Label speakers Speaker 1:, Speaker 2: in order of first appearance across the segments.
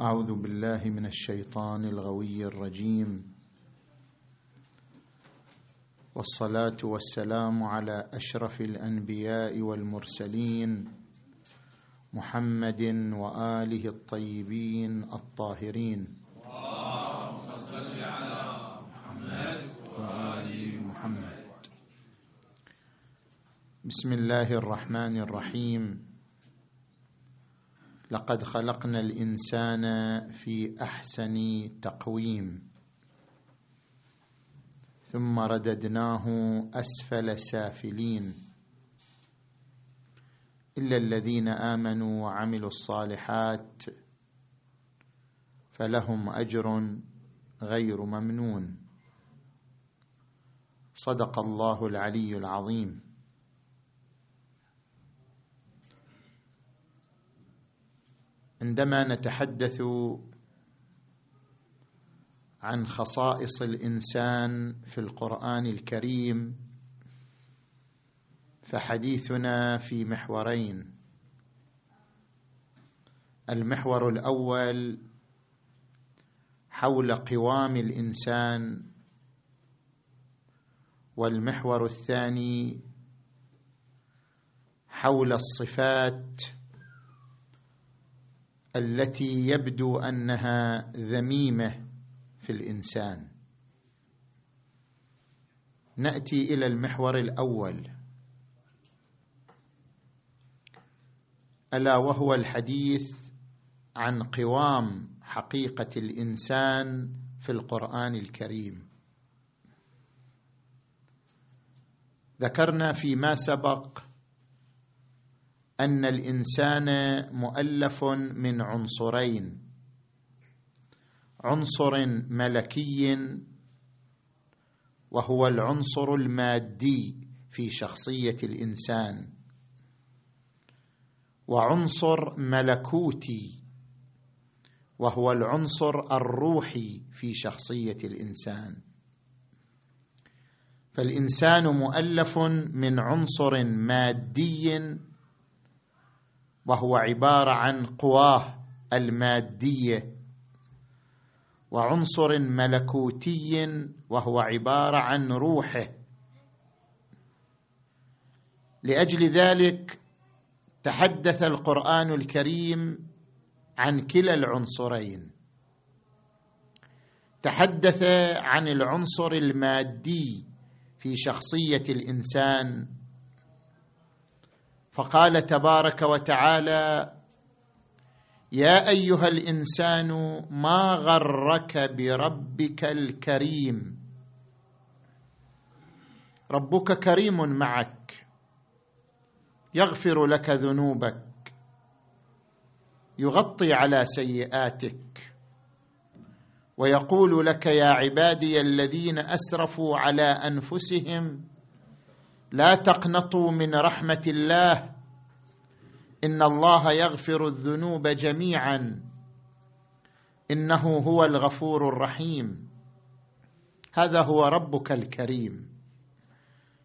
Speaker 1: أعوذ بالله من الشيطان الغوي الرجيم. والصلاة والسلام على أشرف الأنبياء والمرسلين محمد وآله الطيبين الطاهرين.
Speaker 2: صل على محمد وآل محمد
Speaker 1: بسم الله الرحمن الرحيم. لقد خلقنا الإنسان في أحسن تقويم. ثم رددناه أسفل سافلين. إلا الذين آمنوا وعملوا الصالحات فلهم أجر غير ممنون. صدق الله العلي العظيم. عندما نتحدث عن خصائص الإنسان في القرآن الكريم فحديثنا في محورين. المحور الأول حول قوام الإنسان والمحور الثاني حول الصفات التي يبدو أنها ذميمة في الإنسان. نأتي إلى المحور الأول. ألا وهو الحديث عن قوام حقيقة الإنسان في القرآن الكريم. ذكرنا فيما سبق أن الإنسان مؤلف من عنصرين. عنصر ملكي وهو العنصر المادي في شخصية الإنسان. وعنصر ملكوتي وهو العنصر الروحي في شخصية الإنسان. فالإنسان مؤلف من عنصر مادي وهو عبارة عن قواه المادية. وعنصر ملكوتي وهو عبارة عن روحه. لأجل ذلك تحدث القرآن الكريم عن كلا العنصرين. تحدث عن العنصر المادي في شخصية الإنسان فقال تبارك وتعالى يا أيها الإنسان ما غرك بربك الكريم؟ ربك كريم معك يغفر لك ذنوبك يغطي على سيئاتك ويقول لك يا عبادي الذين أسرفوا على أنفسهم لا تقنطوا من رحمة الله. إن الله يغفر الذنوب جميعا. إنه هو الغفور الرحيم. هذا هو ربك الكريم.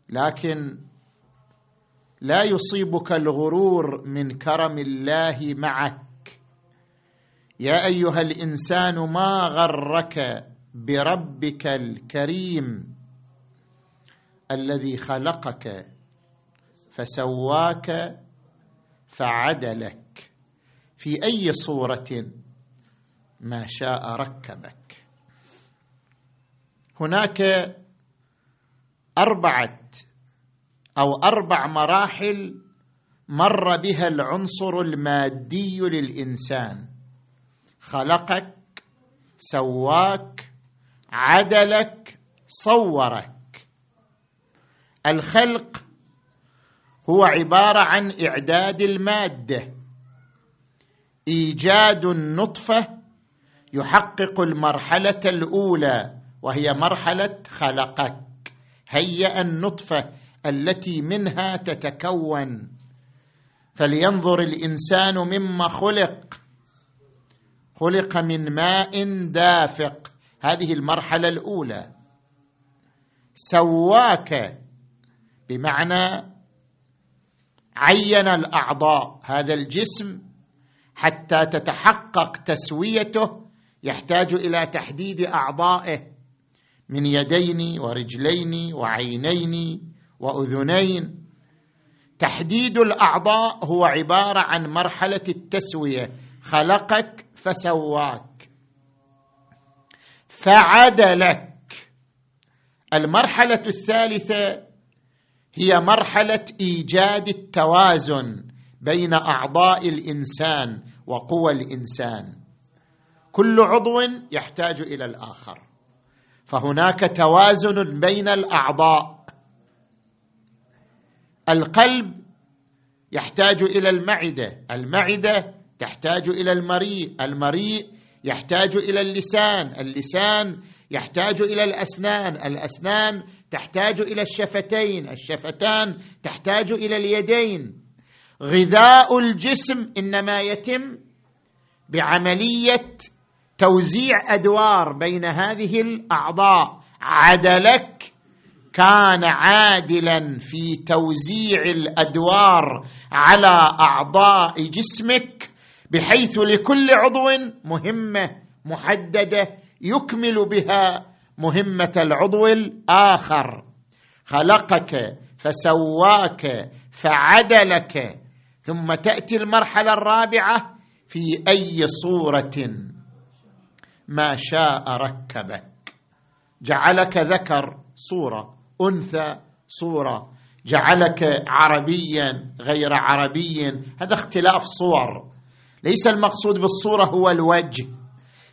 Speaker 1: لكن لا يصيبك الغرور من كرم الله معك. يا أيها الإنسان ما غرك بربك الكريم؟ الذي خلقك فسواك فعدلك. في أي صورة ما شاء ركبك. هناك أربعة أو أربع مراحل مر بها العنصر المادي للإنسان. خلقك سواك عدلك صورك. الخلق هو عبارة عن إعداد المادة. إيجاد النطفة يحقق المرحلة الأولى وهي مرحلة خلقك. هيأ النطفة التي منها تتكون. فلينظر الإنسان مما خلق. خلق من ماء دافق. هذه المرحلة الأولى. سواك بمعنى عين الأعضاء هذا الجسم حتى تتحقق تسويته يحتاج إلى تحديد أعضائه من يدين ورجلين وعينين وأذنين. تحديد الأعضاء هو عبارة عن مرحلة التسوية. خلقك فسواك. فعدلك. المرحلة الثالثة هي مرحلة إيجاد التوازن بين أعضاء الإنسان وقوى الإنسان. كل عضو يحتاج إلى الآخر. فهناك توازن بين الأعضاء. القلب يحتاج إلى المعدة. المعدة تحتاج إلى المريء. المريء يحتاج إلى اللسان. اللسان يحتاج إلى الأسنان الأسنان تحتاج إلى الشفتين الشفتان تحتاج إلى اليدين. غذاء الجسم إنما يتم بعملية توزيع أدوار بين هذه الأعضاء. عدلك كان عادلا في توزيع الأدوار على أعضاء جسمك بحيث لكل عضو مهمة محددة يكمل بها مهمة العضو الآخر. خلقك فسواك فعدلك. ثم تأتي المرحلة الرابعة في أي صورة. ما شاء ركبك. جعلك ذكر صورة. أنثى صورة. جعلك عربيا غير عربي هذا اختلاف صور. ليس المقصود بالصورة هو الوجه.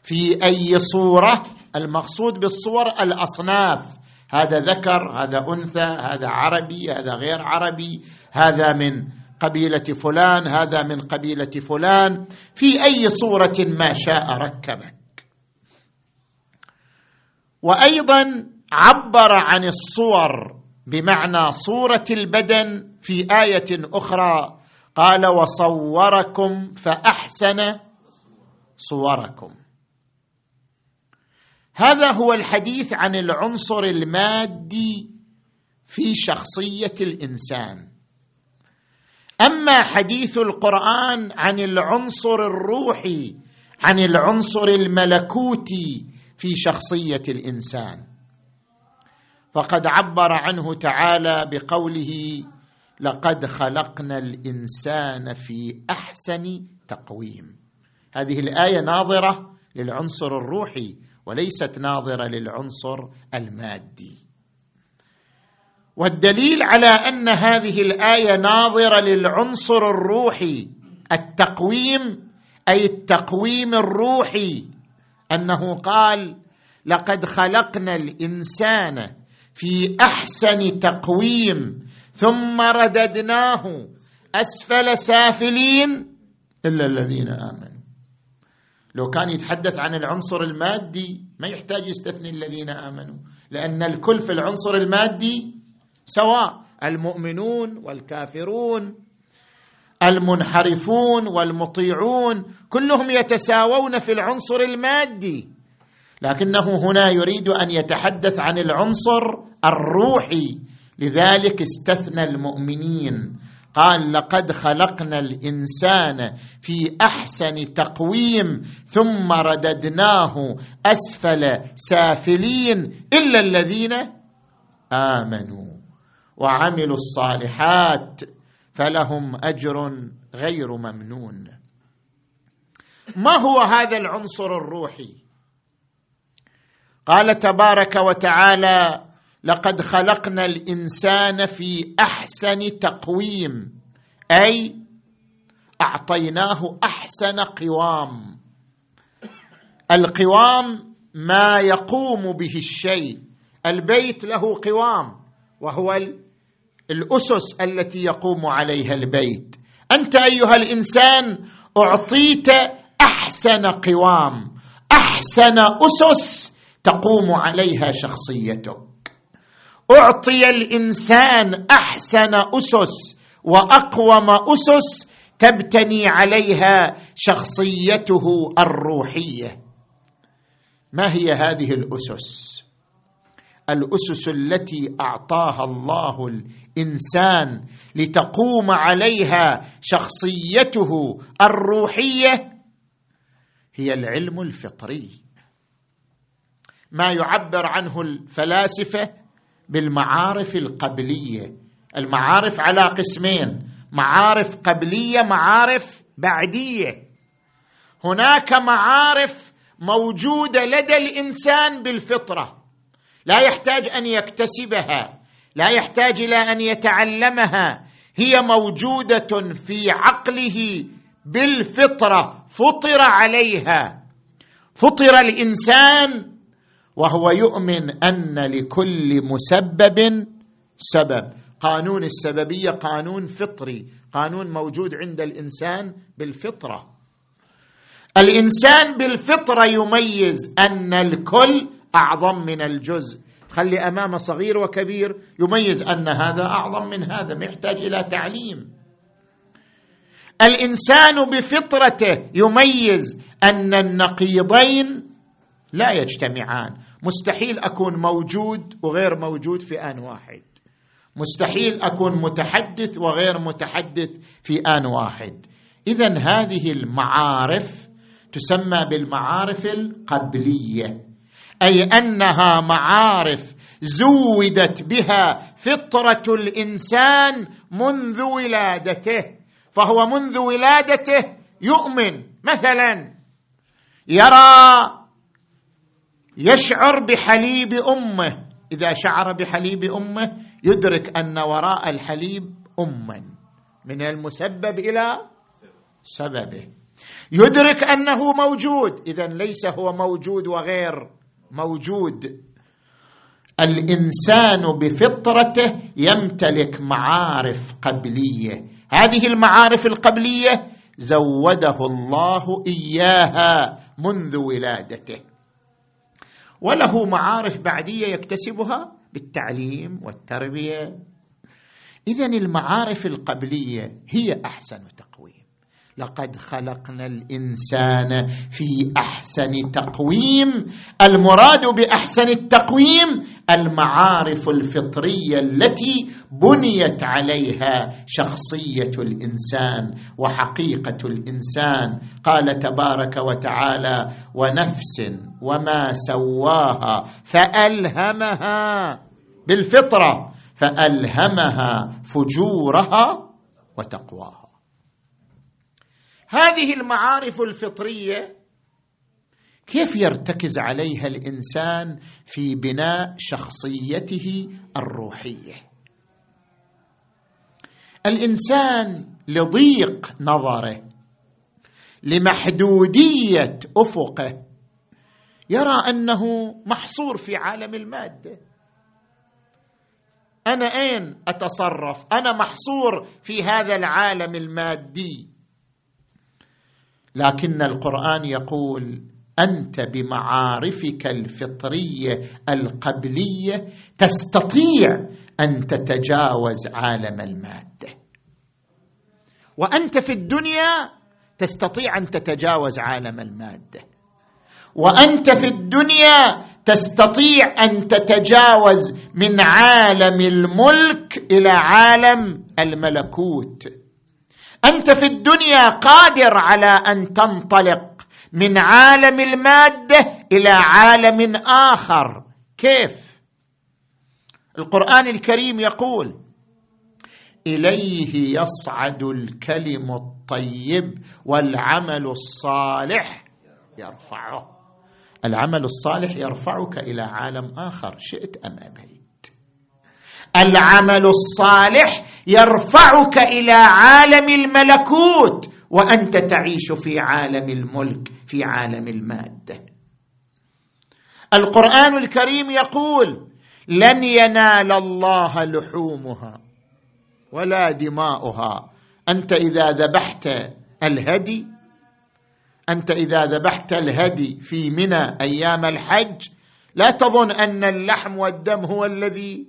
Speaker 1: في أي صورة المقصود بالصور الأصناف. هذا ذكر هذا أنثى هذا عربي هذا غير عربي هذا من قبيلة فلان هذا من قبيلة فلان. في أي صورة ما شاء ركبك. وأيضا عبر عن الصور بمعنى صورة البدن في آية أخرى. قال وصوركم فأحسن صوركم. هذا هو الحديث عن العنصر المادي في شخصية الإنسان. أما حديث القرآن عن العنصر الروحي عن العنصر الملكوتي في شخصية الإنسان. فقد عبر عنه تعالى بقوله لقد خلقنا الإنسان في أحسن تقويم هذه الآية ناظرة للعنصر الروحي وليست ناظرة للعنصر المادي. والدليل على أن هذه الآية ناظرة للعنصر الروحي التقويم أي التقويم الروحي أنه قال لقد خلقنا الإنسان في أحسن تقويم ثم رددناه أسفل سافلين إلا الذين آمنوا. لو كان يتحدث عن العنصر المادي ما يحتاج يستثني الذين آمنوا. لأن الكل في العنصر المادي سواء المؤمنون والكافرون المنحرفون والمطيعون كلهم يتساوون في العنصر المادي. لكنه هنا يريد أن يتحدث عن العنصر الروحي. لذلك استثنى المؤمنين. قال لقد خلقنا الإنسان في أحسن تقويم ثم رددناه أسفل سافلين إلا الذين آمنوا وعملوا الصالحات فلهم أجر غير ممنون. ما هو هذا العنصر الروحي؟ قال تبارك وتعالى لقد خلقنا الإنسان في أحسن تقويم أي أعطيناه أحسن قوام. القوام ما يقوم به الشيء البيت له قوام وهو الأسس التي يقوم عليها البيت. أنت أيها الإنسان أعطيت أحسن قوام أحسن أسس تقوم عليها شخصيتك. أعطي الإنسان أحسن أسس وأقوم أسس تبتني عليها شخصيته الروحية. ما هي هذه الأسس؟ الأسس التي أعطاها الله الإنسان لتقوم عليها شخصيته الروحية هي العلم الفطري. ما يعبر عنه الفلاسفة بالمعارف القبلية. المعارف على قسمين. معارف قبلية معارف بعدية. هناك معارف موجودة لدى الإنسان بالفطرة. لا يحتاج أن يكتسبها لا يحتاج إلى أن يتعلمها. هي موجودة في عقله بالفطرة. فطر عليها. فطر الإنسان وهو يؤمن أن لكل مسبب سبب. قانون السببية قانون فطري قانون موجود عند الإنسان بالفطرة. الإنسان بالفطرة يميز أن الكل أعظم من الجزء. خلي أمامه صغير وكبير يميز أن هذا أعظم من هذا ما يحتاج إلى تعليم. الإنسان بفطرته يميز أن النقيضين لا يجتمعان. مستحيل أكون موجود وغير موجود في آن واحد. مستحيل أكون متحدث وغير متحدث في آن واحد. اذا هذه المعارف تسمى بالمعارف القبلية. أي أنها معارف زودت بها فطرة الإنسان منذ ولادته. فهو منذ ولادته يؤمن. مثلا يرى يشعر بحليب أمه. إذا شعر بحليب أمه يدرك أن وراء الحليب اما. من المسبب إلى سببه. يدرك أنه موجود. اذا ليس هو موجود وغير موجود. الإنسان بفطرته يمتلك معارف قبلية. هذه المعارف القبلية زوده الله إياها منذ ولادته. وله معارف بعدية يكتسبها بالتعليم والتربية. اذا المعارف القبلية هي أحسن تقويم. لقد خلقنا الإنسان في أحسن تقويم. المراد بأحسن التقويم المعارف الفطرية التي بنيت عليها شخصية الإنسان وحقيقة الإنسان. قال تبارك وتعالى ونفس وما سواها فألهمها بالفطرة فألهمها فجورها وتقواها. هذه المعارف الفطرية كيف يرتكز عليها الإنسان في بناء شخصيته الروحية؟ الإنسان لضيق نظره لمحدودية أفقه يرى أنه محصور في عالم المادة. أنا أين أتصرف؟ أنا محصور في هذا العالم المادي. لكن القرآن يقول أنت بمعارفك الفطرية القبلية تستطيع أن تتجاوز عالم المادة. وأنت في الدنيا تستطيع أن تتجاوز عالم المادة. وأنت في الدنيا تستطيع أن تتجاوز من عالم الملك إلى عالم الملكوت. أنت في الدنيا قادر على أن تنطلق من عالم المادة إلى عالم آخر. كيف؟ القرآن الكريم يقول إليه يصعد الكلم الطيب والعمل الصالح يرفعه. العمل الصالح يرفعك إلى عالم آخر. شئت أم أبيت؟ العمل الصالح يرفعك إلى عالم الملكوت. وأنت تعيش في عالم الملك في عالم المادة. القرآن الكريم يقول لن ينال الله لحومها ولا دماؤها. أنت إذا ذبحت الهدي أنت إذا ذبحت الهدي في منى أيام الحج لا تظن أن اللحم والدم هو الذي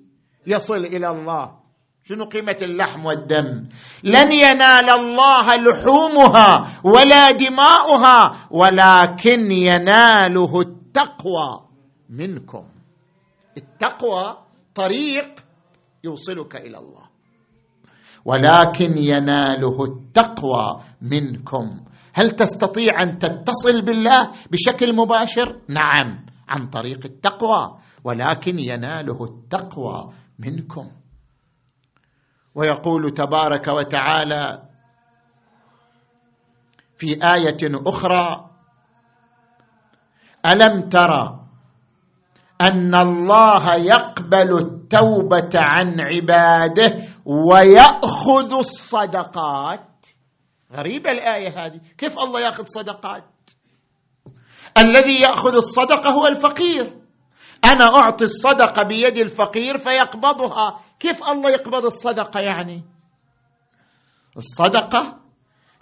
Speaker 1: يصل إلى الله. شنو قيمة اللحم والدم؟ لن ينال الله لحومها ولا دماؤها ولكن يناله التقوى منكم. التقوى طريق يوصلك إلى الله. ولكن يناله التقوى منكم. هل تستطيع أن تتصل بالله بشكل مباشر؟ نعم عن طريق التقوى. ولكن يناله التقوى منكم. ويقول تبارك وتعالى في آية أخرى ألم ترى أن الله يقبل التوبة عن عباده ويأخذ الصدقات؟ غريبة الآية هذه. كيف الله يأخذ صدقات؟ الذي يأخذ الصدقة هو الفقير. أنا أعطي الصدقة بيد الفقير فيقبضها. كيف الله يقبض الصدقة يعني؟ الصدقة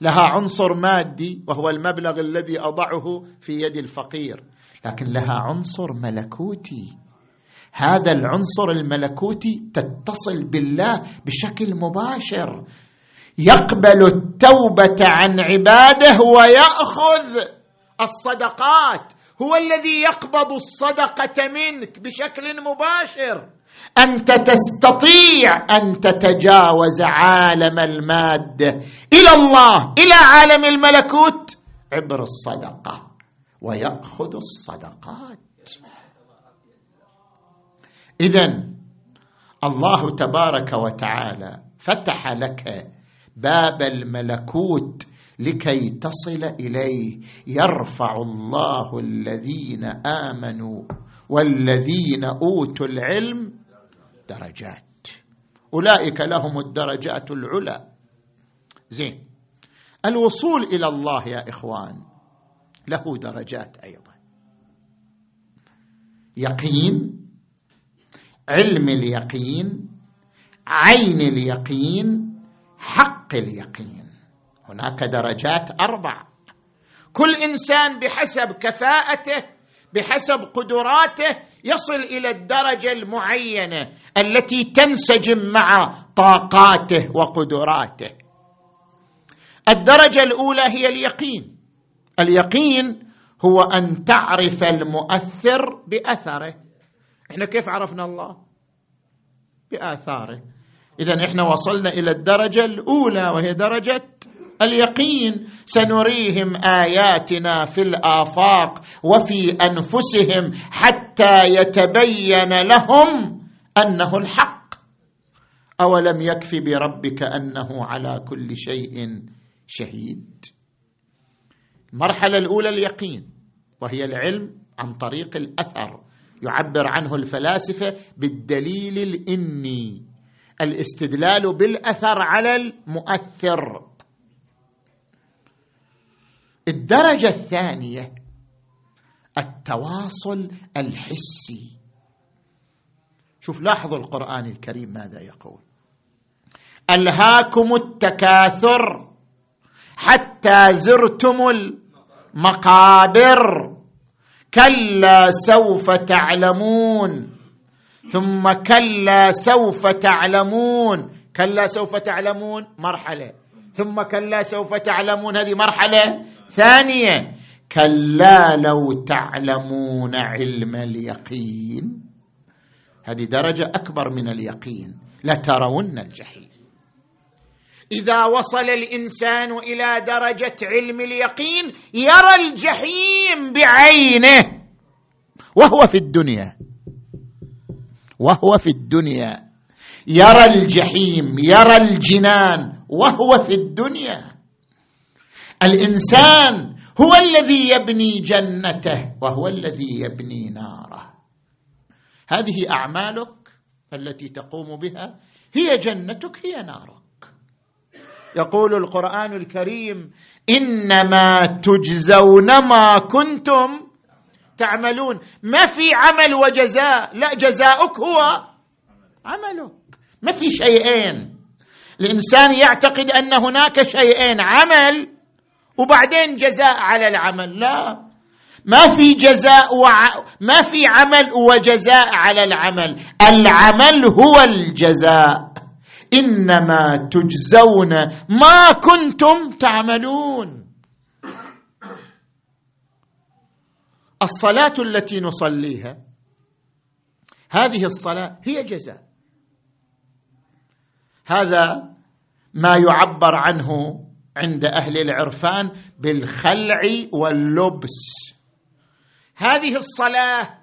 Speaker 1: لها عنصر مادي وهو المبلغ الذي أضعه في يد الفقير لكن لها عنصر ملكوتي. هذا العنصر الملكوتي تتصل بالله بشكل مباشر. يقبل التوبة عن عباده ويأخذ الصدقات. هو الذي يقبض الصدقة منك بشكل مباشر. أنت تستطيع أن تتجاوز عالم الماده إلى الله إلى عالم الملكوت. عبر الصدقة ويأخذ الصدقات. اذا الله تبارك وتعالى فتح لك باب الملكوت لكي تصل إليه. يرفع الله الذين آمنوا والذين أوتوا العلم درجات أولئك لهم الدرجات العلى. زين. الوصول إلى الله يا إخوان له درجات أيضا. يقين علم اليقين عين اليقين حق اليقين. هناك درجات أربع. كل إنسان بحسب كفاءته بحسب قدراته يصل إلى الدرجة المعينة التي تنسجم مع طاقاته وقدراته. الدرجة الأولى هي اليقين. اليقين هو أن تعرف المؤثر بأثره. إحنا كيف عرفنا الله؟ بآثاره. اذا إحنا وصلنا إلى الدرجة الأولى وهي درجة اليقين. سنريهم آياتنا في الآفاق وفي أنفسهم حتى يتبين لهم أنه الحق. أولم يكف بربك أنه على كل شيء شهيد. المرحلة الأولى اليقين وهي العلم عن طريق الأثر. يعبر عنه الفلاسفة بالدليل الإني. الاستدلال بالأثر على المؤثر. الدرجة الثانية التواصل الحسي. شوف لاحظوا القرآن الكريم ماذا يقول. ألهاكم التكاثر حتى زرتم المقابر. كلا سوف تعلمون. ثم كلا سوف تعلمون. كلا سوف تعلمون مرحلة. ثم كلا سوف تعلمون. هذه مرحلة. ثانية كلا لو تعلمون علم اليقين. هذه درجة أكبر من اليقين. لترون الجحيم. إذا وصل الإنسان إلى درجة علم اليقين يرى الجحيم بعينه. وهو في الدنيا. وهو في الدنيا. يرى الجحيم يرى الجنان. وهو في الدنيا. الإنسان هو الذي يبني جنته وهو الذي يبني ناره. هذه أعمالك التي تقوم بها هي جنتك هي نارك. يقول القرآن الكريم إنما تجزون ما كنتم تعملون. ما في عمل وجزاء لا جزاؤك هو عملك. ما في شيئين. الإنسان يعتقد أن هناك شيئين عمل وبعدين جزاء على العمل. لا. ما في جزاء وع... ما في عمل وجزاء على العمل. العمل هو الجزاء. إنما تجزون ما كنتم تعملون. الصلاة التي نصليها هذه الصلاة هي جزاء. هذا ما يعبر عنه عند أهل العرفان بالخلع واللبس. هذه الصلاة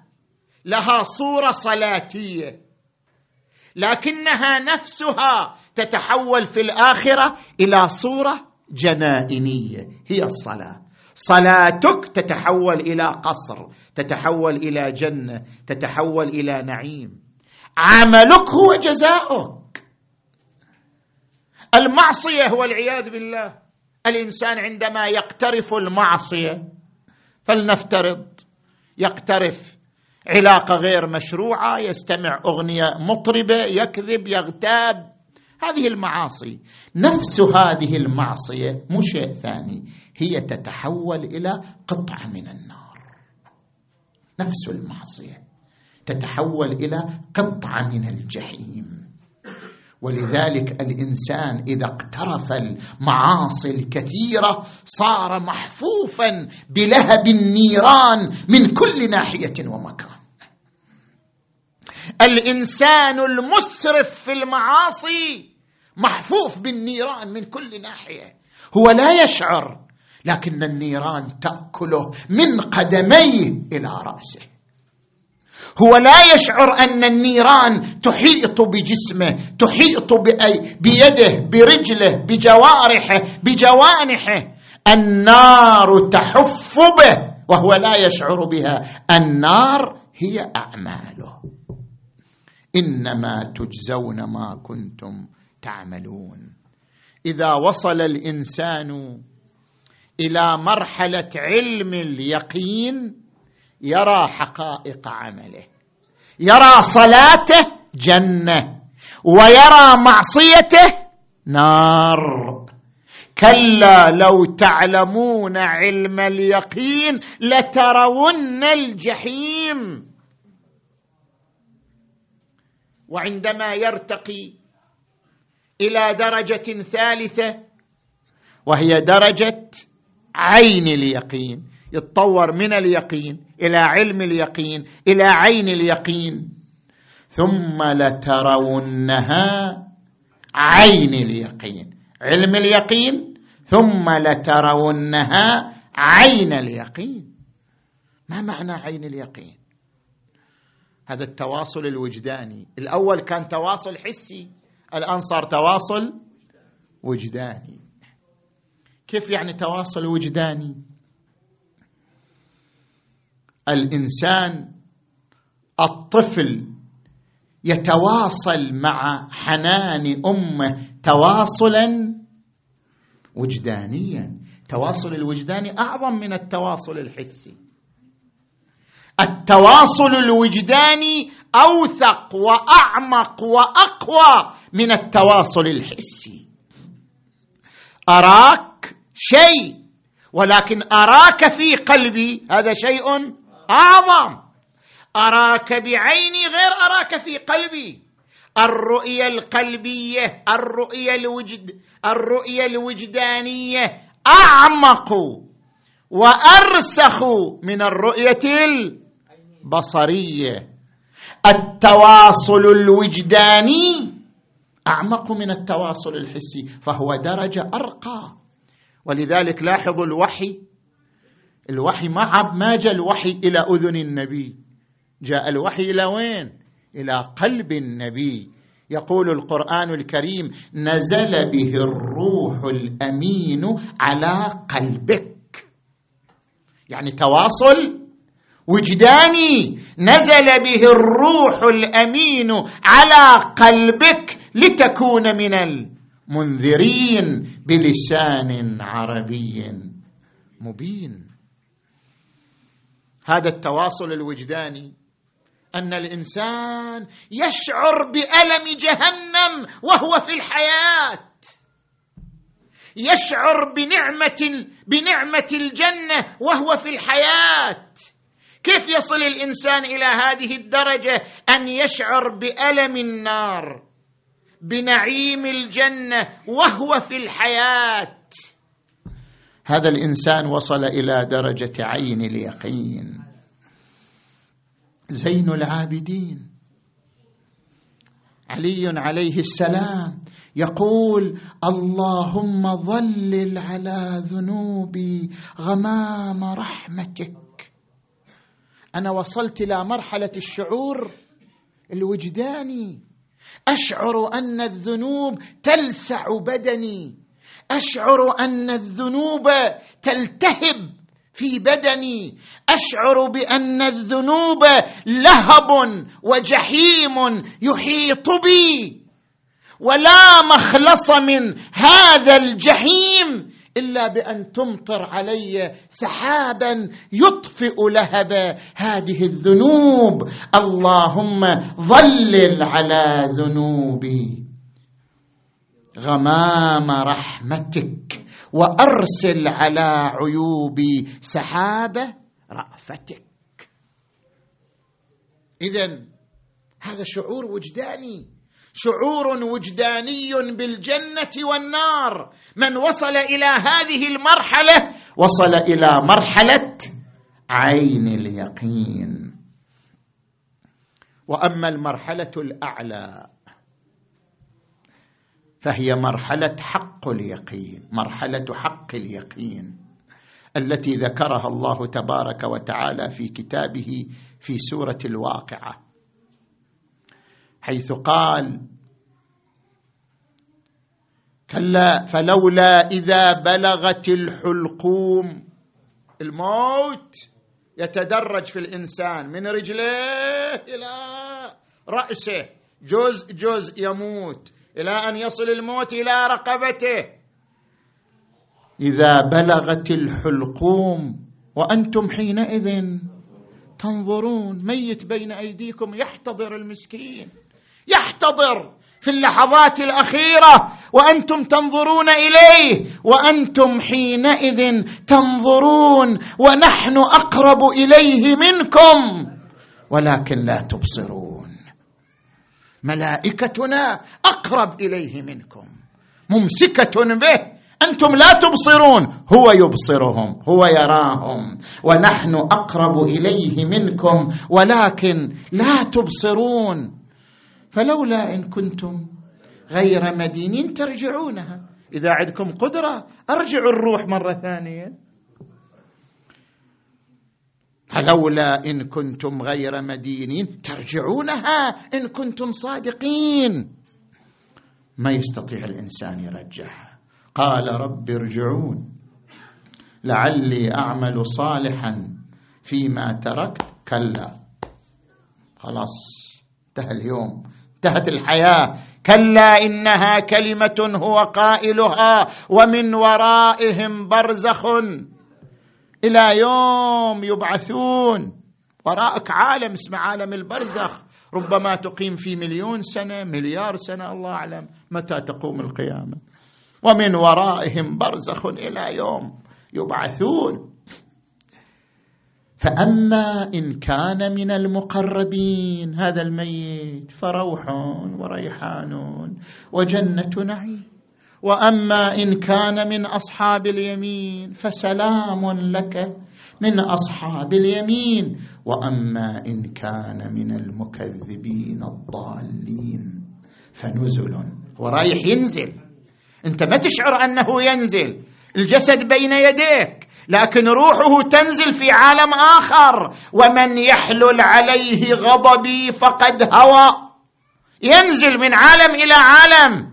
Speaker 1: لها صورة صلاتية لكنها نفسها تتحول في الآخرة إلى صورة جنائنية هي الصلاة. صلاتك تتحول إلى قصر تتحول إلى جنة تتحول إلى نعيم. عملك هو جزاؤك. المعصية والعياذ بالله. الإنسان عندما يقترف المعصية فلنفترض يقترف علاقة غير مشروعة يستمع أغنية مطربة يكذب يغتاب هذه المعاصي. نفس هذه المعصية مو شيء ثاني هي تتحول إلى قطعة من النار. نفس المعصية تتحول إلى قطعة من الجحيم. ولذلك الإنسان إذا اقترف المعاصي الكثيرة صار محفوفا بلهب النيران من كل ناحية ومكان. الإنسان المسرف في المعاصي محفوف بالنيران من كل ناحية. هو لا يشعر لكن النيران تأكله من قدميه إلى رأسه. هو لا يشعر أن النيران تحيط بجسمه تحيط بيده برجله بجوارحه بجوانحه. النار تحف به وهو لا يشعر بها. النار هي أعماله. إنما تجزون ما كنتم تعملون. إذا وصل الإنسان إلى مرحلة علم اليقين يرى حقائق عمله يرى صلاته جنة ويرى معصيته نار. كلا لو تعلمون علم اليقين لترون الجحيم. وعندما يرتقي إلى درجة ثالثة وهي درجة عين اليقين. يتطور من اليقين إلى علم اليقين إلى عين اليقين. ثم لترونها عين اليقين علم اليقين. ثم لترونها عين اليقين. ما معنى عين اليقين؟ هذا التواصل الوجداني. الأول كان تواصل حسي الآن صار تواصل وجداني. كيف يعني تواصل وجداني؟ الإنسان الطفل يتواصل مع حنان أمه تواصلا وجدانيا. التواصل الوجداني أعظم من التواصل الحسي. التواصل الوجداني أوثق وأعمق وأقوى من التواصل الحسي. أراك شيء ولكن أراك في قلبي هذا شيء أعظم. أراك بعيني غير أراك في قلبي. الرؤية القلبية الرؤية الوجد الرؤية الوجدانية أعمق وأرسخ من الرؤية البصرية. التواصل الوجداني أعمق من التواصل الحسي فهو درجة أرقى. ولذلك لاحظوا الوحي الوحي ما عب ما جاء الوحي إلى أذن النبي. جاء الوحي إلى وين؟ إلى قلب النبي. يقول القرآن الكريم نزل به الروح الأمين على قلبك. يعني تواصل وجداني. نزل به الروح الأمين على قلبك لتكون من المنذرين بلسان عربي مبين. هذا التواصل الوجداني أن الإنسان يشعر بألم جهنم وهو في الحياة. يشعر بنعمة بنعمة الجنة وهو في الحياة. كيف يصل الإنسان إلى هذه الدرجة؟ أن يشعر بألم النار بنعيم الجنة وهو في الحياة. هذا الإنسان وصل إلى درجة عين اليقين. زين العابدين. علي عليه السلام يقول اللهم ظلل على ذنوبي غمام رحمتك. أنا وصلت إلى مرحلة الشعور الوجداني. أشعر أن الذنوب تلسع بدني. أشعر أن الذنوب تلتهب في بدني. أشعر بأن الذنوب لهب وجحيم يحيط بي. ولا مخلص من هذا الجحيم إلا بأن تمطر علي سحابا يطفئ لهب هذه الذنوب. اللهم ظلل على ذنوبي. غمام رحمتك وأرسل على عيوبي سحابه رأفتك. اذا هذا شعور وجداني. شعور وجداني بالجنة والنار. من وصل إلى هذه المرحلة وصل إلى مرحلة عين اليقين. وأما المرحلة الأعلى فهي مرحلة حق اليقين مرحلة حق اليقين التي ذكرها الله تبارك وتعالى في كتابه في سورة الواقعة. حيث قال كلا فلولا إذا بلغت الحلقوم الموت يتدرج في الإنسان من رجليه إلى رأسه جزء جزء يموت. إلى أن يصل الموت إلى رقبته. إذا بلغت الحلقوم وأنتم حينئذ تنظرون ميت بين أيديكم يحتضر المسكين. يحتضر في اللحظات الأخيرة وأنتم تنظرون إليه. وأنتم حينئذ تنظرون ونحن أقرب إليه منكم. ولكن لا تبصرون. ملائكتنا أقرب إليه منكم. ممسكة به. أنتم لا تبصرون. هو يبصرهم. هو يراهم. ونحن أقرب إليه منكم. ولكن لا تبصرون. فلولا إن كنتم غير مدينين ترجعونها. إذا عندكم قدرة أرجعوا الروح مرة ثانية. فلولا إن كنتم غير مدينين ترجعونها إن كنتم صادقين. ما يستطيع الإنسان يرجعها. قال رب ارجعون. لعلي أعمل صالحا فيما تركت. كلا. خلاص انتهى اليوم. انتهت الحياة. كلا إنها كلمة هو قائلها. ومن ورائهم برزخ. إلى يوم يبعثون. وراءك عالم اسمه عالم البرزخ. ربما تقيم في مليون سنة مليار سنة الله أعلم متى تقوم القيامة. ومن ورائهم برزخ إلى يوم يبعثون. فأما إن كان من المقربين هذا الميت فروح وريحان وجنة نعيم. وأما إن كان من أصحاب اليمين فسلام لك من أصحاب اليمين. وأما إن كان من المكذبين الضالين فنزل. ورايح ينزل. أنت ما تشعر أنه ينزل. الجسد بين يديك لكن روحه تنزل في عالم آخر. ومن يحلل عليه غضبي فقد هوى. ينزل من عالم إلى عالم.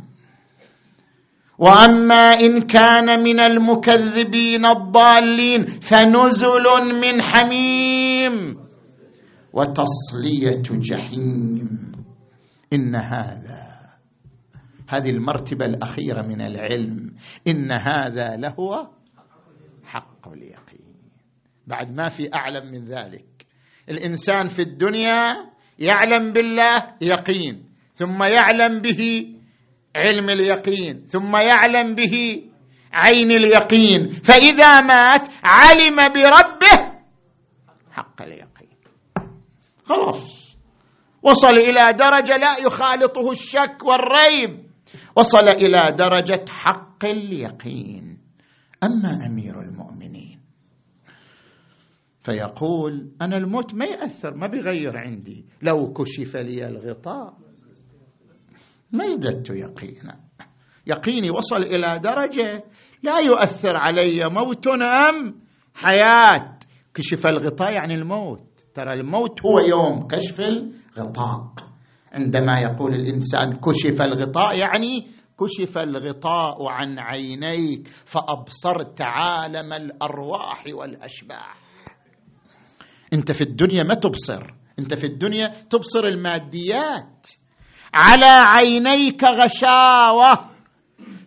Speaker 1: وأما إن كان من المكذبين الضالين فنزل من حميم وتصلية جحيم. إن هذا هذه المرتبة الأخيرة من العلم. إن هذا لهو حق اليقين. بعد ما في أعلم من ذلك. الإنسان في الدنيا يعلم بالله يقين ثم يعلم به علم اليقين ثم يعلم به عين اليقين. فإذا مات علم بربه حق اليقين. خلاص. وصل إلى درجة لا يخالطه الشك والريب. وصل إلى درجة حق اليقين. أما أمير المؤمنين فيقول أنا الموت ما يأثر ما بيغير عندي. لو كشف لي الغطاء ما ازددت يقينا. يقيني وصل إلى درجة لا يؤثر علي موت أم حياة. كشف الغطاء يعني الموت. ترى الموت هو يوم كشف الغطاء. عندما يقول الإنسان كشف الغطاء يعني كشف الغطاء عن عينيك فأبصرت عالم الأرواح والأشباح. أنت في الدنيا ما تبصر. أنت في الدنيا تبصر الماديات. على عينيك غشاوة.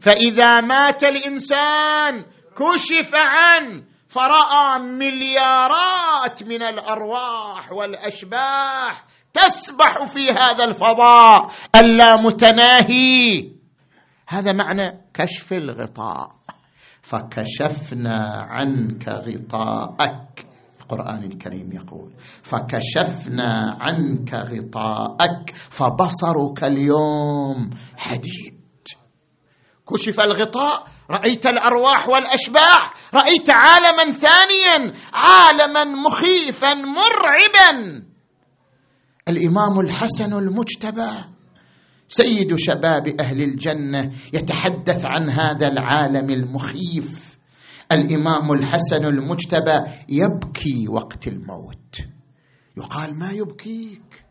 Speaker 1: فإذا مات الإنسان كشف عنه فرأى مليارات من الأرواح والأشباح تسبح في هذا الفضاء اللامتناهي هذا معنى كشف الغطاء. فكشفنا عنك غطاءك. القرآن الكريم يقول فكشفنا عنك غطاءك فبصرك اليوم حديد. كشف الغطاء رأيت الأرواح والأشباح رأيت عالما ثانيا عالما مخيفا مرعبا. الإمام الحسن المجتبى سيد شباب أهل الجنة يتحدث عن هذا العالم المخيف. الإمام الحسن المجتبى يبكي وقت الموت. يقال ما يبكيك؟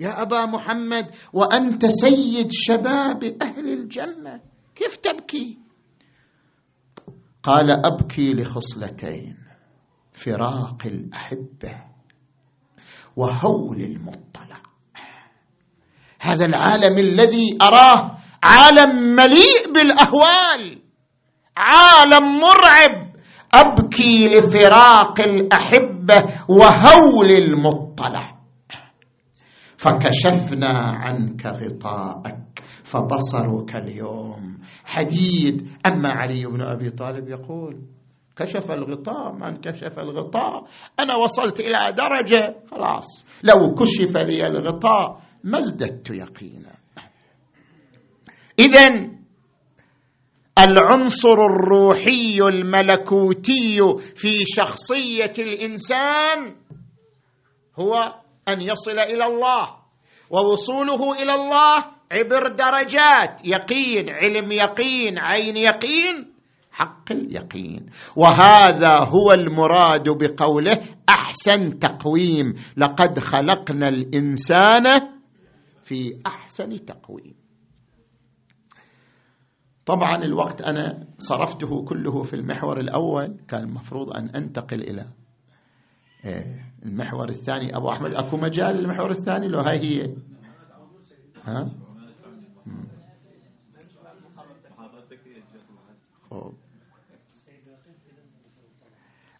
Speaker 1: يا أبا محمد وأنت سيد شباب أهل الجنة. كيف تبكي؟ قال أبكي لخصلتين فراق الأحبة وهول المطلع. هذا العالم الذي أراه عالم مليء بالأهوال. عالم مرعب أبكي لفراق الأحبة وهول المطلع. فكشفنا عنك غطاءك فبصرك اليوم حديد. أما علي بن أبي طالب يقول كشف الغطاء من كشف الغطاء؟ أنا وصلت إلى درجة. خلاص لو كشف لي الغطاء ما ازددت يقينا. اذا العنصر الروحي الملكوتي في شخصية الإنسان هو أن يصل إلى الله ووصوله إلى الله عبر درجات يقين علم يقين عين يقين حق اليقين. وهذا هو المراد بقوله أحسن تقويم لقد خلقنا الإنسان في أحسن تقويم. طبعا الوقت أنا صرفته كله في المحور الأول كان المفروض أن أنتقل إلى إيه، المحور الثاني. أبو أحمد أكو مجال للمحور الثاني؟ لو هاي هي. ها؟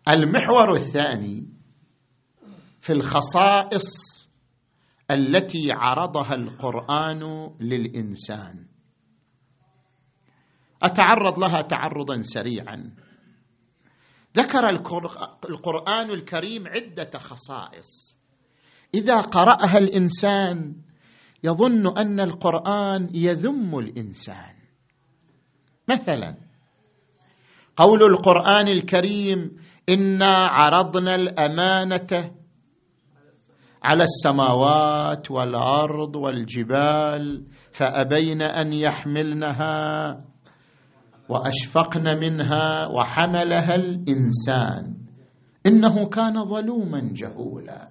Speaker 1: المحور الثاني في الخصائص التي عرضها القرآن للإنسان. أتعرض لها تعرضا سريعا. ذكر القرآن الكريم عدة خصائص. إذا قرأها الإنسان يظن أن القرآن يذم الإنسان. مثلا قول القرآن الكريم إنا عرضنا الأمانة على السماوات والأرض والجبال فأبين أن يحملنها وأشفقن منها وحملها الإنسان. إنه كان ظلوما جهولا.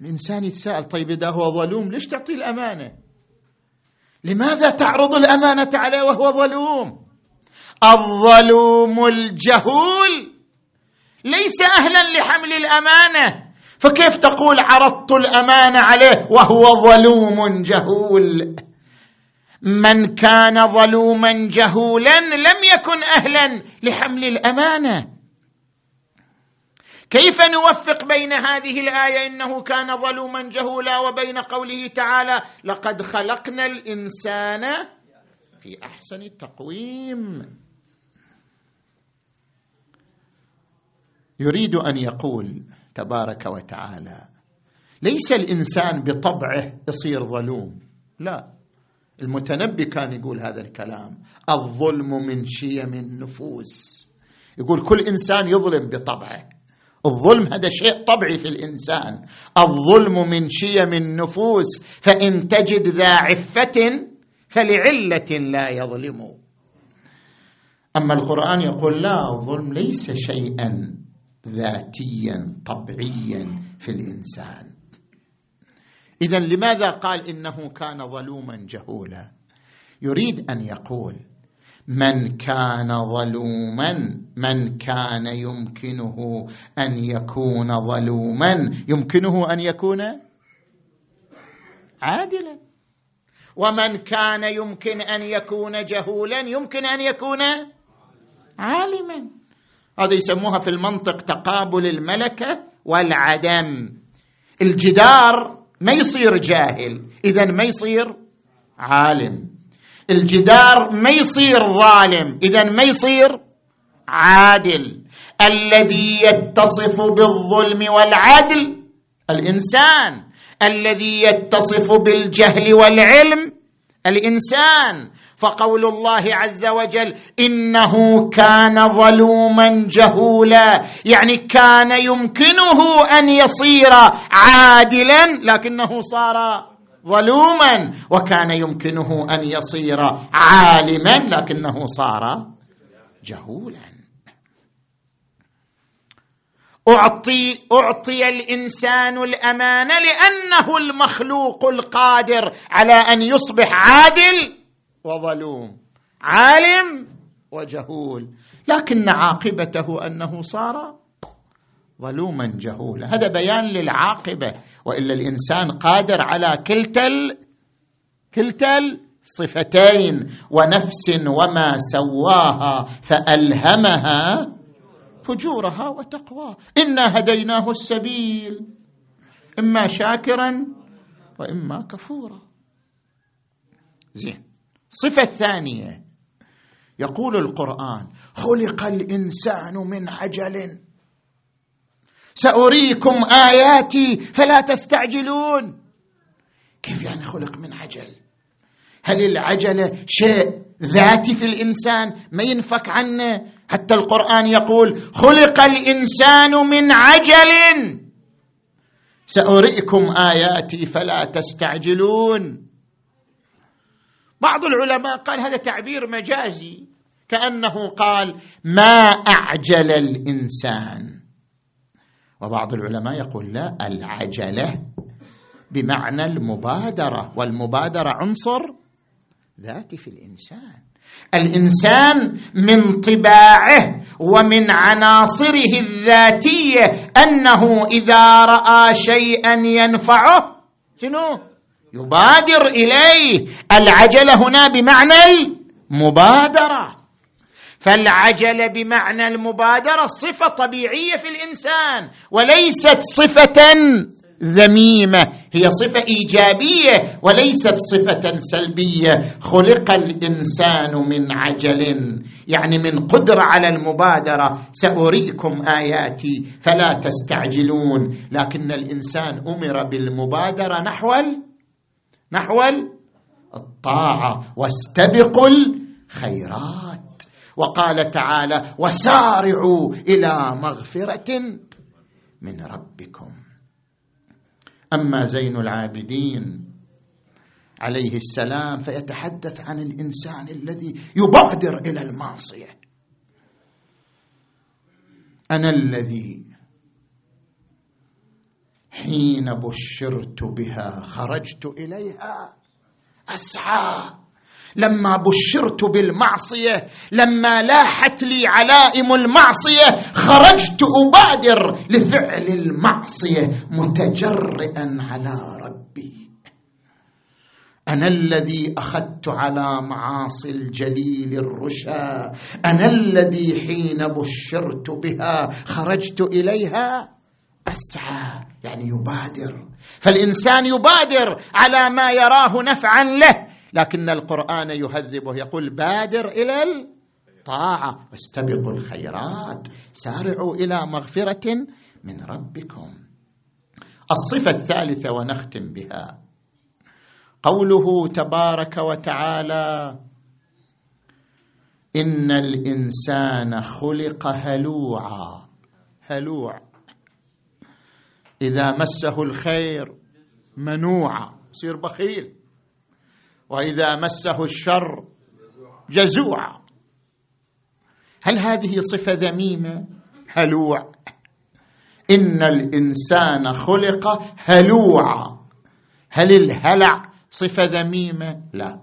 Speaker 1: الإنسان يتساءل طيب إذا هو ظلوم ليش تعطيه الأمانة؟ لماذا تعرض الأمانة عليه وهو ظلوم؟ الظلوم الجهول. ليس أهلا لحمل الأمانة. فكيف تقول عرضت الأمانة عليه وهو ظلوم جهول؟ من كان ظلوما جهولا لم يكن أهلا لحمل الأمانة. كيف نوفق بين هذه الآية إنه كان ظلوما جهولا وبين قوله تعالى لقد خلقنا الإنسان في أحسن تقويم يريد أن يقول تبارك وتعالى ليس الإنسان بطبعه يصير ظلوم. لا. المتنبي كان يقول هذا الكلام. الظلم من شيم النفوس. يقول كل إنسان يظلم بطبعه. الظلم هذا شيء طبيعي في الإنسان. الظلم من شيم النفوس. فإن تجد ذا عفة فلعلة لا يظلم. أما القرآن يقول لا الظلم ليس شيئا ذاتيا طبيعيا في الإنسان. اذا لماذا قال إنه كان ظلوما جهولا؟ يريد أن يقول من كان ظلوما من كان يمكنه أن يكون ظلوما؟ يمكنه أن يكون عادلا. ومن كان يمكن أن يكون جهولا يمكن أن يكون عالما. هذا يسموها في المنطق تقابل الملكة والعدم. الجدار ما يصير جاهل. اذا ما يصير عالم. الجدار ما يصير ظالم. اذا ما يصير عادل. الذي يتصف بالظلم والعدل الإنسان. الذي يتصف بالجهل والعلم الإنسان. فقول الله عز وجل إنه كان ظلوما جهولا يعني كان يمكنه أن يصير عادلا لكنه صار ظلوما وكان يمكنه أن يصير عالما لكنه صار جهولا. أعطي أعطي الإنسان الامانه لأنه المخلوق القادر على أن يصبح عادل وظلوم عالم وجهول. لكن عاقبته أنه صار ظلوما جهولا. هذا بيان للعاقبة. وإلا الإنسان قادر على كلتا كلتا الصفتين ونفس وما سواها فألهمها فجورها وتقواها. إنا هديناه السبيل إما شاكرا وإما كفورا. زين. الصفه الثانية يقول القرآن خلق الإنسان من عجل. سأريكم آياتي فلا تستعجلون. كيف يعني خلق من عجل؟ هل العجله شيء ذاتي في الإنسان؟ ما ينفك عنه؟ حتى القرآن يقول خلق الإنسان من عجل. سأريكم آياتي فلا تستعجلون. بعض العلماء قال هذا تعبير مجازي كأنه قال ما أعجل الإنسان. وبعض العلماء يقول لا العجلة بمعنى المبادرة والمبادرة عنصر ذاتي في الإنسان. الإنسان من طباعه ومن عناصره الذاتية أنه إذا رأى شيئا ينفعه شنو؟ يبادر إليه. العجله هنا بمعنى المبادرة. فالعجله بمعنى المبادرة صفة طبيعية في الإنسان وليست صفة ذميمة. هي صفة إيجابية وليست صفة سلبية. خلق الإنسان من عجل يعني من قدرة على المبادرة. سأريكم آياتي فلا تستعجلون. لكن الإنسان أمر بالمبادرة نحو نحو الطاعة. واستبقوا الخيرات. وقال تعالى وسارعوا إلى مغفرة من ربكم. أما زين العابدين عليه السلام فيتحدث عن الإنسان الذي يبادر إلى المعصية. أنا الذي حين بشرت بها خرجت إليها أسعى. لما بشرت بالمعصية لما لاحت لي علائم المعصية خرجت أبادر لفعل المعصية متجرئا على ربي. أنا الذي أخذت على معاصي الجليل الرشا. أنا الذي حين بشرت بها خرجت إليها أسعى. يعني يبادر. فالإنسان يبادر على ما يراه نفعا له لكن القرآن يهذبه يقول بادر إلى الطاعة واستبقوا الخيرات سارعوا إلى مغفرة من ربكم. الصفة الثالثة ونختم بها. قوله تبارك وتعالى إن الإنسان خلق هلوعا. هلوع. إذا مسه الخير منوعا يصير بخيل. وإذا مسه الشر جزوعا هل هذه صفة ذميمة؟ هلوع. إن الإنسان خلق هلوعا هل الهلع صفة ذميمة؟ لا.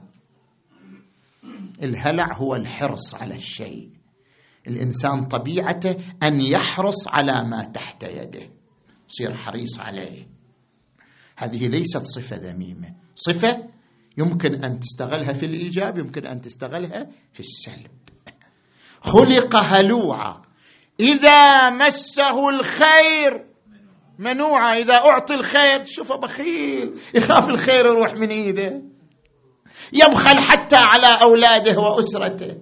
Speaker 1: الهلع هو الحرص على الشيء. الإنسان طبيعته أن يحرص على ما تحت يده. يصير حريص عليه. هذه ليست صفة ذميمة. صفة يمكن أن تستغلها في الإيجاب يمكن أن تستغلها في السلب. خلق هلوعا. إذا مسه الخير منوعا. إذا أعطي الخير شوفه بخيل يخاف الخير يروح من إيده. يبخل حتى على أولاده وأسرته.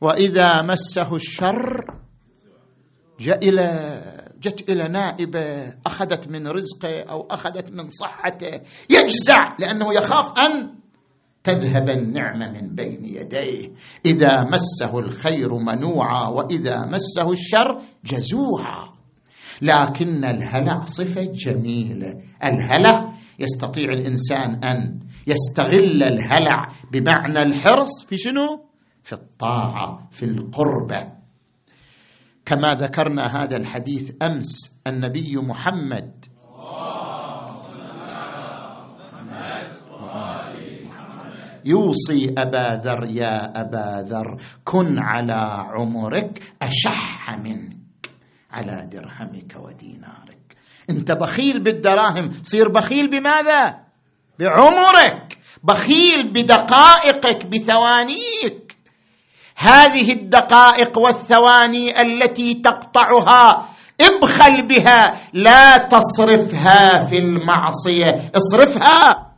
Speaker 1: وإذا مسه الشر جاء إلى جت إلى نائبة أخذت من رزقه أو أخذت من صحته يجزع لأنه يخاف أن تذهب النعمة من بين يديه. إذا مسه الخير منوعا وإذا مسه الشر جزوعا. لكن الهلع صفة جميلة. الهلع يستطيع الإنسان أن يستغل الهلع بمعنى الحرص في شنو؟ في الطاعة في القربة. كما ذكرنا هذا الحديث أمس النبي محمد. يوصي أبا ذر يا أبا ذر كن على عمرك أشح منك على درهمك ودينارك. أنت بخيل بالدراهم صير بخيل بماذا؟ بعمرك. بخيل بدقائقك بثوانيك. هذه الدقائق والثواني التي تقطعها ابخل بها لا تصرفها في المعصية اصرفها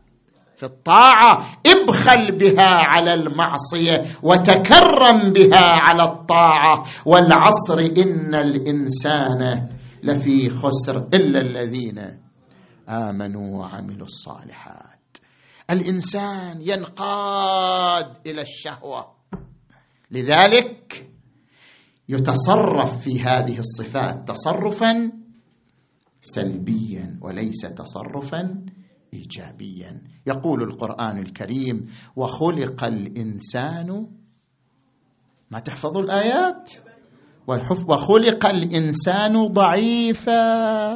Speaker 1: في الطاعة ابخل بها على المعصية وتكرم بها على الطاعة. والعصر إن الإنسان لفي خسر إلا الذين آمنوا وعملوا الصالحات. الإنسان ينقاد إلى الشهوة. لذلك يتصرف في هذه الصفات تصرفا سلبيا وليس تصرفا ايجابيا. يقول القرآن الكريم وخلق الانسان ما تحفظوا الآيات؟ وخلق الإنسان ضعيفا.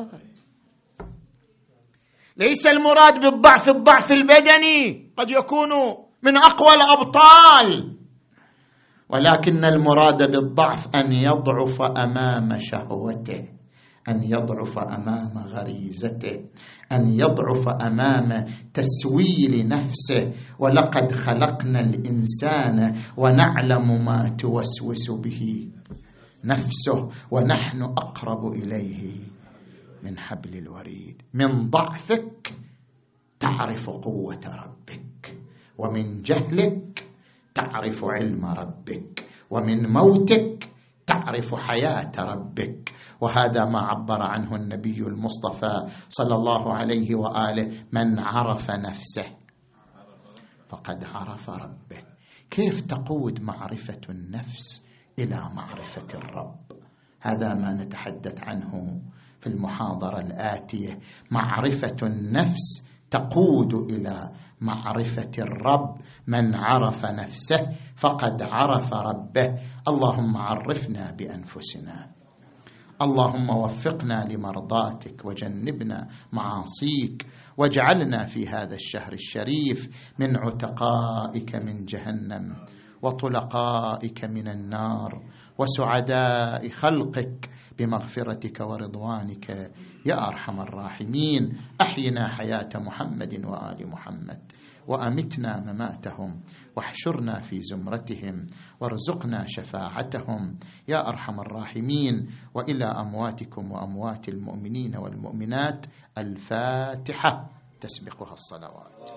Speaker 1: ليس المراد بالضعف الضعف البدني قد يكون من أقوى الأبطال. ولكن المراد بالضعف أن يضعف أمام شهوته أن يضعف أمام غريزته أن يضعف أمام تسويل نفسه. ولقد خلقنا الإنسان ونعلم ما توسوس به نفسه ونحن أقرب إليه من حبل الوريد. من ضعفك تعرف قوة ربك ومن جهلك تعرف علم ربك ومن موتك تعرف حياة ربك. وهذا ما عبر عنه النبي المصطفى صلى الله عليه وآله من عرف نفسه فقد عرف ربه. كيف تقود معرفة النفس إلى معرفة الرب؟ هذا ما نتحدث عنه في المحاضرة الآتية. معرفة النفس تقود إلى معرفة الرب من عرف نفسه فقد عرف ربه. اللهم عرفنا بأنفسنا. اللهم وفقنا لمرضاتك وجنبنا معاصيك واجعلنا في هذا الشهر الشريف من عتقائك من جهنم وطلقائك من النار وسعداء خلقك بمغفرتك ورضوانك يا أرحم الراحمين. أحينا حياة محمد وآل محمد وأمتنا مماتهم واحشرنا في زمرتهم وارزقنا شفاعتهم. يا أرحم الراحمين وإلى أمواتكم وأموات المؤمنين والمؤمنات الفاتحة. تسبقها الصلوات.